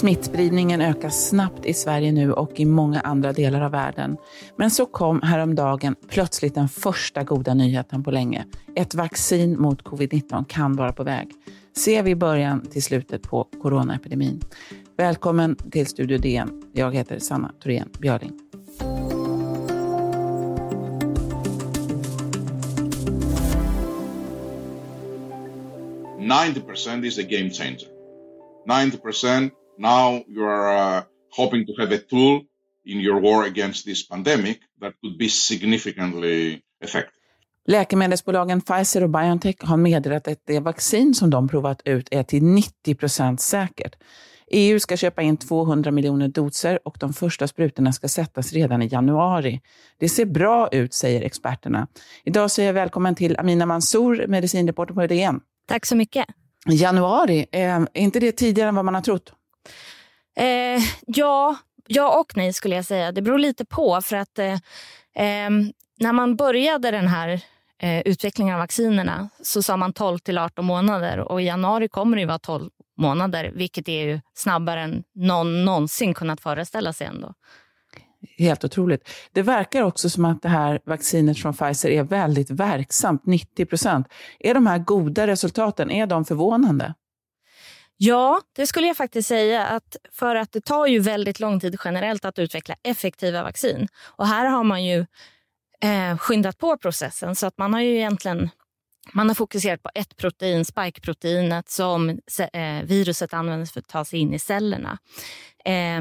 Smittspridningen ökar snabbt i Sverige nu och i många andra delar av världen. Men så kom häromdagen plötsligt den första goda nyheten på länge. Ett vaccin mot covid-19 kan vara på väg. Ser vi början till slutet på coronaepidemin? Välkommen till Studio DN. Jag heter Sanna Thorén Björling. Ninety percent is a game changer. Ninety percent Now you are uh, hoping to have a tool in your war against this pandemic that could be significantly effective. Läkemedelsbolagen Pfizer och BioNTech har meddelat att det vaccin som de provat ut är till 90 procent säkert. EU ska köpa in 200 miljoner doser och de första sprutorna ska sättas redan i januari. Det ser bra ut, säger experterna. Idag säger jag välkommen till Amina Mansour, medicinreporter på DN. Tack så mycket. Januari, är inte det tidigare än vad man har trott? Eh, ja, ja och nej skulle jag säga. Det beror lite på. för att eh, ehm, När man började den här eh, utvecklingen av vaccinerna så sa man 12 till 18 månader och i januari kommer det vara 12 månader vilket är ju snabbare än någon någonsin kunnat föreställa sig ändå. Helt otroligt. Det verkar också som att det här vaccinet från Pfizer är väldigt verksamt, 90 procent. Är de här goda resultaten, är de förvånande? Ja, det skulle jag faktiskt säga. att För att det tar ju väldigt lång tid generellt att utveckla effektiva vaccin. Och här har man ju eh, skyndat på processen så att man har ju egentligen man har fokuserat på ett protein, spikeproteinet, som eh, viruset använder för att ta sig in i cellerna. Eh,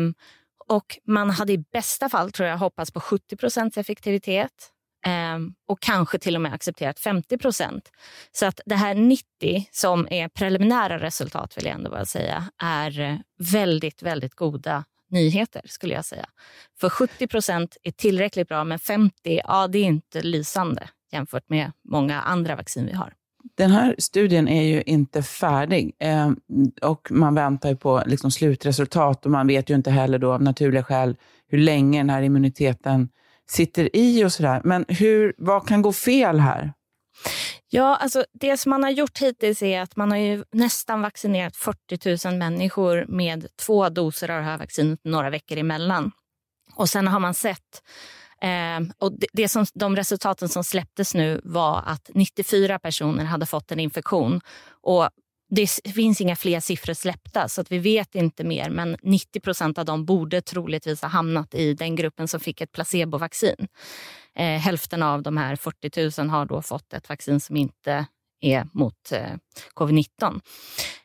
och man hade i bästa fall tror jag hoppats på 70% effektivitet. Ehm, och kanske till och med accepterat 50 procent. Så att det här 90 som är preliminära resultat vill jag ändå bara säga är eh, väldigt, väldigt goda nyheter skulle jag säga. För 70 procent är tillräckligt bra men 50, ja det är inte lysande jämfört med många andra vaccin vi har. Den här studien är ju inte färdig eh, och man väntar på liksom slutresultat och man vet ju inte heller då av naturliga skäl hur länge den här immuniteten sitter i och sådär. Men hur, vad kan gå fel här? Ja, alltså det som man har gjort hittills är att man har ju nästan vaccinerat 40 000 människor med två doser av det här vaccinet några veckor emellan. Och sen har man sett Eh, och det, det, som, de resultaten som släpptes nu var att 94 personer hade fått en infektion. Och det finns inga fler siffror släppta så att vi vet inte mer men 90 procent av dem borde troligtvis ha hamnat i den gruppen som fick ett placebovaccin. Eh, hälften av de här 40 000 har då fått ett vaccin som inte är mot eh, covid-19.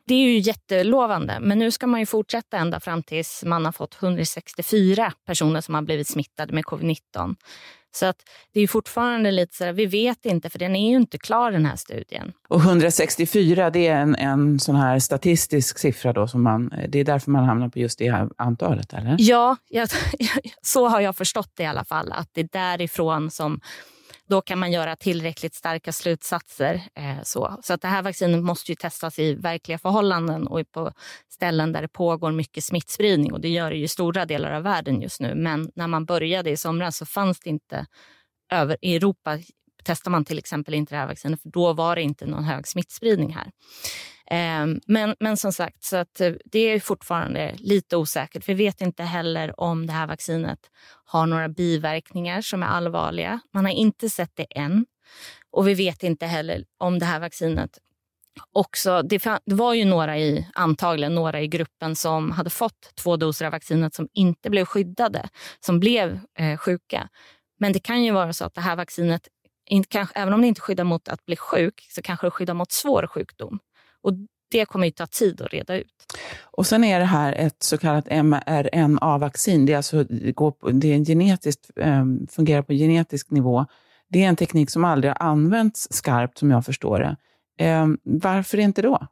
Det är ju jättelovande, men nu ska man ju fortsätta ända fram tills man har fått 164 personer som har blivit smittade med covid-19. Så att det är fortfarande lite så här, vi vet inte för den är ju inte klar den här studien. Och 164 det är en, en sån här statistisk siffra då som man, det är därför man hamnar på just det här antalet eller? Ja, jag, så har jag förstått det i alla fall, att det är därifrån som då kan man göra tillräckligt starka slutsatser. Eh, så så att det här vaccinet måste ju testas i verkliga förhållanden och på ställen där det pågår mycket smittspridning. Och det gör det ju i stora delar av världen just nu. Men när man började i somras så fanns det inte över, i Europa testar man till exempel inte det här vaccinet för då var det inte någon hög smittspridning här. Ehm, men, men som sagt, så att eh, det är fortfarande lite osäkert. Vi vet inte heller om det här vaccinet har några biverkningar som är allvarliga. Man har inte sett det än. Och vi vet inte heller om det här vaccinet också, det, var ju några i, antagligen några i gruppen som hade fått två doser av vaccinet som inte blev skyddade, som blev eh, sjuka. Men det kan ju vara så att det här vaccinet, kanske, även om det inte skyddar mot att bli sjuk, så kanske det skyddar mot svår sjukdom. Och det kommer ju ta tid att reda ut. Och sen är det här ett så kallat mRNA-vaccin. Det, är alltså, det är genetiskt, um, fungerar på genetisk nivå. Det är en teknik som aldrig har använts skarpt, som jag förstår det. Um, varför inte då?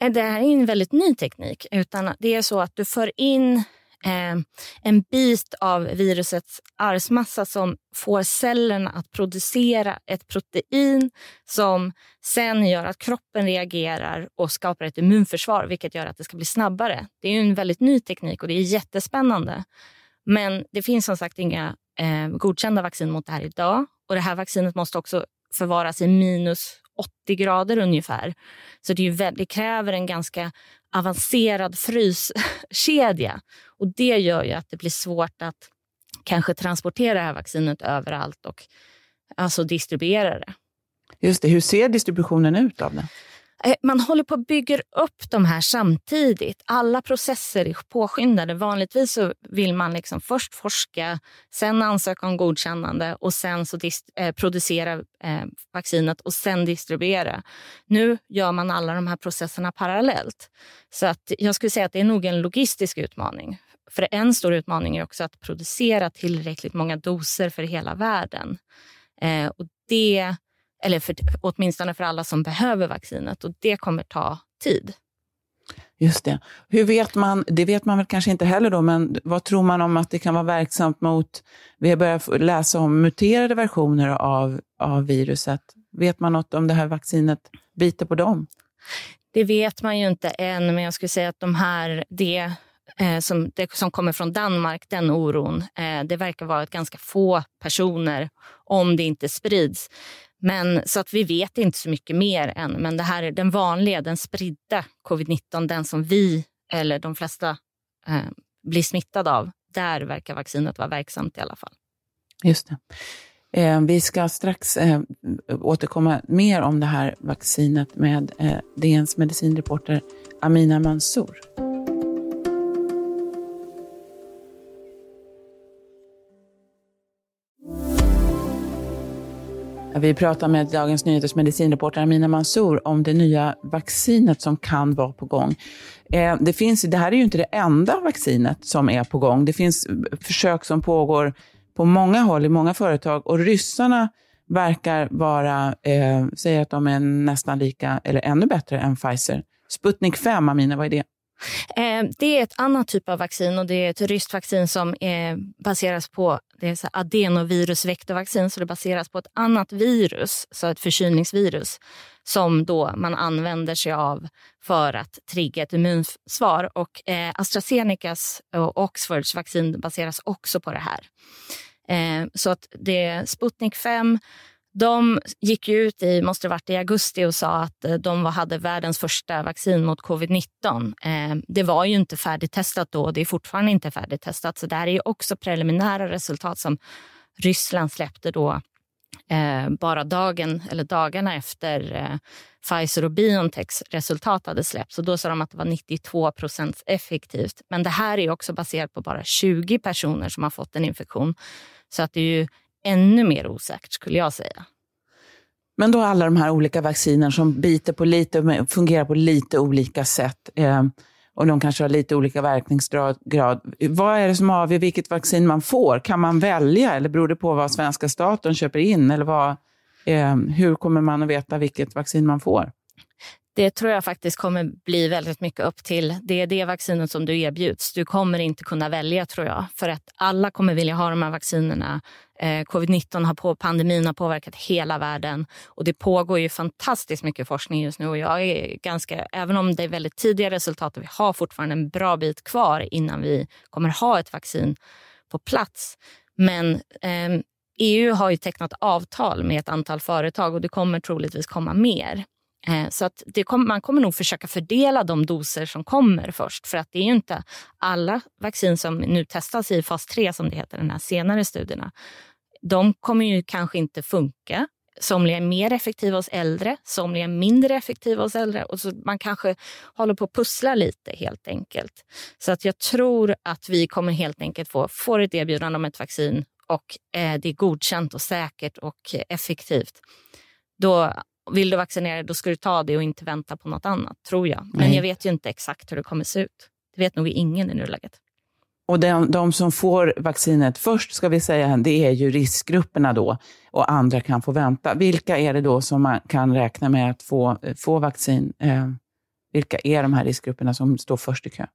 Eh, det här är en väldigt ny teknik. utan Det är så att du för in eh, en bit av virusets arvsmassa som får cellerna att producera ett protein som sen gör att kroppen reagerar och skapar ett immunförsvar vilket gör att det ska bli snabbare. Det är en väldigt ny teknik och det är jättespännande. Men det finns som sagt inga eh, godkända vaccin mot det här idag. Och Det här vaccinet måste också förvaras i minus 80 grader ungefär. Så det, är det kräver en ganska avancerad fryskedja. Och det gör ju att det blir svårt att kanske transportera det här vaccinet överallt och alltså distribuera det. Just det. Hur ser distributionen ut av det? Eh, man håller på att bygga upp de här samtidigt. Alla processer är påskyndade. Vanligtvis så vill man liksom först forska, sen ansöka om godkännande och sen så eh, producera eh, vaccinet och sen distribuera. Nu gör man alla de här processerna parallellt. Så att jag skulle säga att det är nog en logistisk utmaning. För en stor utmaning är också att producera tillräckligt många doser för hela världen. Och det eller för, åtminstone för alla som behöver vaccinet. Och det kommer ta tid. Just det. Hur vet man, det vet man väl kanske inte heller då, men vad tror man om att det kan vara verksamt mot, vi har börjat läsa om muterade versioner av, av viruset. Vet man något om det här vaccinet biter på dem? Det vet man ju inte än, men jag skulle säga att de här, det, eh, som, det som kommer från Danmark, den oron, eh, det verkar vara ganska få personer om det inte sprids. Men, så att vi vet inte så mycket mer än. Men det här är den vanliga, den spridda covid-19, den som vi eller de flesta eh, blir smittade av. Där verkar vaccinet vara verksamt i alla fall. Just det. Eh, vi ska strax eh, återkomma mer om det här vaccinet med eh, DNs medicinreporter Amina Mansour. Vi pratar med Dagens Nyheters medicinreporter Amina Mansour om det nya vaccinet som kan vara på gång. Eh, det, finns, det här är ju inte det enda vaccinet som är på gång. Det finns försök som pågår på många håll i många företag och ryssarna verkar vara, eh, säger att de är nästan lika eller ännu bättre än Pfizer. Sputnik 5, Amina, vad är det? Eh, det är ett annat typ av vaccin och det är ett ryskt vaccin som eh, baseras på det är så adenovirusvektorvaccin, så det baseras på ett annat virus, så ett förkylningsvirus som då man använder sig av för att trigga ett immunsvar. Och eh, AstraZenecas och Oxfords vaccin baseras också på det här. Så att det är Sputnik 5 de gick ut i, måste varit i augusti och sa att eh, de hade världens första vaccin mot covid-19. Eh, det var ju inte färdigtestat då och det är fortfarande inte färdigtestat. Så det här är också preliminära resultat som Ryssland släppte då eh, bara dagen eller dagarna efter Pfizer och Biontechs resultat hade släppts. Och då sa de att det var 92 procent effektivt. Men det här är också baserat på bara 20 personer som har fått en infektion. Så att det är ju ännu mer osäkert skulle jag säga. Men då alla de här olika vacciner som biter på lite, fungerar på lite olika sätt eh, och de kanske har lite olika verkningsgrad. Vad är det som avgör vilket vaccin man får? Kan man välja eller beror det på vad svenska staten köper in? Eller vad, eh, hur kommer man att veta vilket vaccin man får? Det tror jag faktiskt kommer bli väldigt mycket upp till det är det vaccinet som du erbjuds. Du kommer inte kunna välja tror jag, för att alla kommer vilja ha de här vaccinerna. Eh, Covid-19 har på, pandemin har påverkat hela världen och det pågår ju fantastiskt mycket forskning just nu och jag är ganska, även om det är väldigt tidiga resultat och vi har fortfarande en bra bit kvar innan vi kommer ha ett vaccin på plats. Men eh, EU har ju tecknat avtal med ett antal företag och det kommer troligtvis komma mer. Eh, så att det kom, man kommer nog försöka fördela de doser som kommer först. För att det är ju inte alla vaccin som nu testas i fas 3, som det heter, de här senare studierna. De kommer ju kanske inte funka. Somliga är mer effektiva hos äldre, somliga är mindre effektiva hos äldre. Och så man kanske håller på att pussla lite helt enkelt. Så att jag tror att vi kommer helt enkelt få, få ett erbjudande om ett vaccin och eh, det är godkänt och säkert och effektivt. Då vill du vaccinera dig, då ska du ta det och inte vänta på något annat, tror jag. Men Nej. jag vet ju inte exakt hur det kommer se ut. Det vet nog ingen i nuläget. Och de, de, som får vaccinet först, ska vi säga, det är ju riskgrupperna då och andra kan få vänta. Vilka är det då som man kan räkna med att få, få vaccin? Eh, vilka är de här riskgrupperna som står först i kö?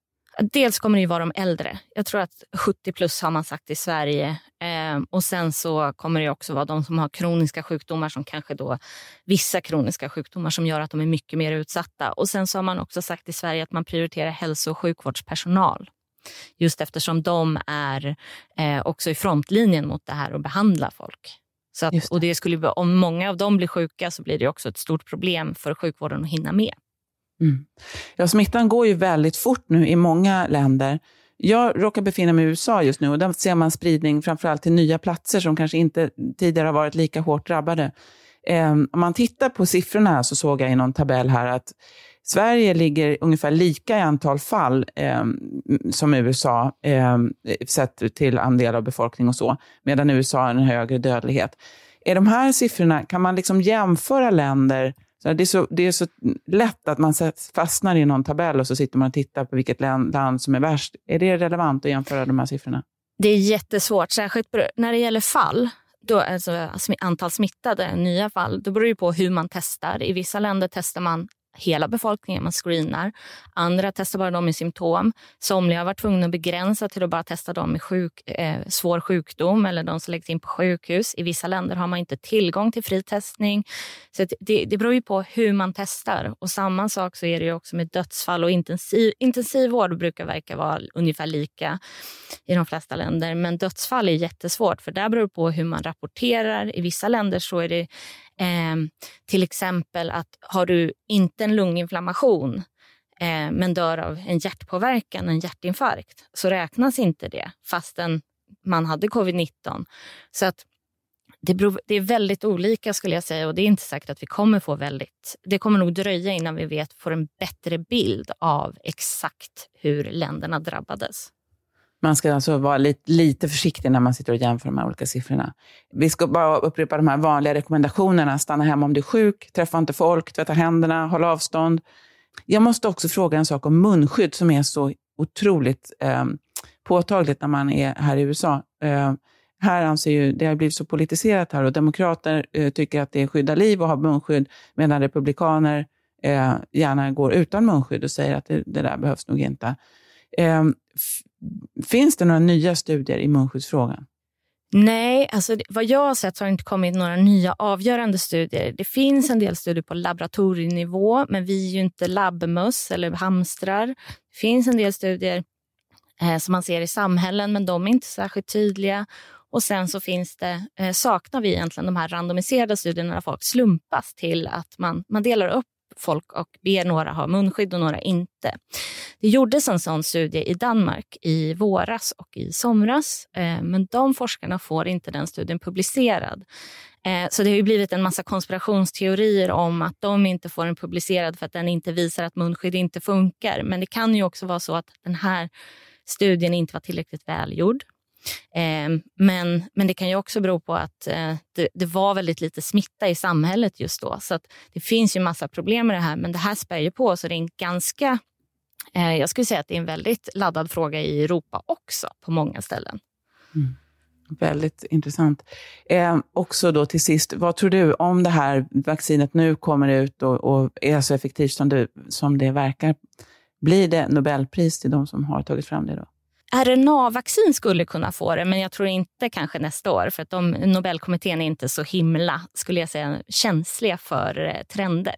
Dels kommer det ju vara de äldre. Jag tror att 70 plus har man sagt i Sverige. Eh, och sen så kommer det också vara de som har kroniska sjukdomar som kanske då vissa kroniska sjukdomar som gör att de är mycket mer utsatta. Och sen så har man också sagt i Sverige att man prioriterar hälso och sjukvårdspersonal. Just eftersom de är eh, också i frontlinjen mot det här och behandlar folk. Så att, det. Och det skulle, om många av dem blir sjuka så blir det också ett stort problem för sjukvården att hinna med. Mm. Ja, smittan går ju väldigt fort nu i många länder. Jag råkar befinna mig i USA just nu och där ser man spridning framförallt till nya platser som kanske inte tidigare har varit lika hårt drabbade. Eh, om man tittar på siffrorna så såg jag i någon tabell här att Sverige ligger ungefär lika i antal fall eh, som USA, eh, sett till andel av befolkning och så, medan USA har en högre dödlighet. Är de här siffrorna, kan man liksom jämföra länder så det, är så, det är så lätt att man fastnar i någon tabell och så sitter man och tittar på vilket land, som är värst. Är det relevant att jämföra de här siffrorna? Det är jättesvårt, särskilt när det gäller fall. Då, alltså antal smittade, nya fall, då beror det på hur man testar. I vissa länder testar man hela befolkningen man screenar. Andra testar bara de med symptom. Somliga har varit tvungna att begränsa till att bara testa de med sjuk, eh, svår sjukdom eller de som läggs in på sjukhus. I vissa länder har man inte tillgång till fri testning. Så det, det beror ju på hur man testar. Och Samma sak så är det också med dödsfall och intensiv, intensivvård brukar verka vara ungefär lika i de flesta länder. Men dödsfall är jättesvårt för där beror det på hur man rapporterar. I vissa länder så är det Eh, till exempel att har du inte en lunginflammation eh, men dör av en hjärtpåverkan, en hjärtinfarkt, så räknas inte det fastän man hade covid-19. Så att det, beror, det, är väldigt olika skulle jag säga och det är inte säkert att vi kommer få väldigt... Det kommer nog dröja innan vi vet, får en bättre bild av exakt hur länderna drabbades. Man ska alltså vara lite, lite försiktig när man sitter och jämför de här olika siffrorna. Vi ska bara upprepa de här vanliga rekommendationerna. Stanna hemma om du är sjuk, träffa inte folk, tvätta händerna, håll avstånd. Jag måste också fråga en sak om munskydd som är så otroligt eh, påtagligt när man är här i USA. Eh, här anser ju, det har blivit så politiserat här och demokrater eh, tycker att det är skydda liv att ha munskydd medan republikaner eh, gärna går utan munskydd och säger att det, det där behövs nog inte. Eh, finns det några nya studier i munskyddsfrågan? Nej, alltså vad jag har sett har det inte kommit några nya avgörande studier. Det finns en del studier på laboratorienivå, men vi är ju inte labbmöss eller hamstrar. Det finns en del studier eh, som man ser i samhällen, men de är inte särskilt tydliga. Och sen så finns det, eh, saknar vi egentligen de här randomiserade studierna där folk slumpas till att man, man delar upp folk och ber några ha munskydd och några inte. Det gjordes en sån studie i Danmark i våras och i somras, eh, men de forskarna får inte den studien publicerad. Eh, så det har blivit en massa konspirationsteorier om att de inte får den publicerad för att den inte visar att munskydd inte funkar. Men det kan ju också vara så att den här studien inte var tillräckligt välgjord. Eh, men, men det kan ju också bero på att eh, det, det, var väldigt lite smitta i samhället just då. Så det finns ju massa problem med det här, men det här spär ju på. Så det är en ganska, eh, jag skulle säga att det är en väldigt laddad fråga i Europa också på många ställen. Mm. Väldigt intressant. Eh, också då till sist, vad tror du om det här vaccinet nu kommer ut och, och är så effektivt som du, som det verkar? Blir det Nobelpris till de som har tagit fram det då? RNA-vaccin skulle kunna få det, men jag tror inte kanske nästa år. För att de, Nobelkommittén är inte så himla, skulle jag säga, känsliga för eh, trender.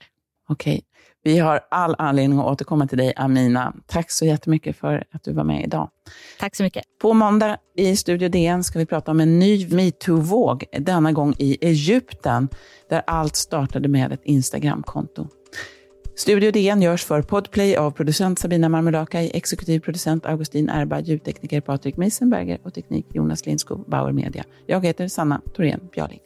Okej. Vi har all anledning att återkomma till dig, Amina. Tack så jättemycket för att du var med idag. Tack så mycket. På måndag i Studio DN ska vi prata om en ny metoo-våg, denna gång i Egypten, där allt startade med ett Instagramkonto. Studio DN görs för Podplay av producent Sabina Marmelakai, exekutiv producent Augustin Erba, ljudtekniker Patrik Meisenberger och teknik Jonas Lindskog, Bauer Media. Jag heter Sanna Thorén Björling.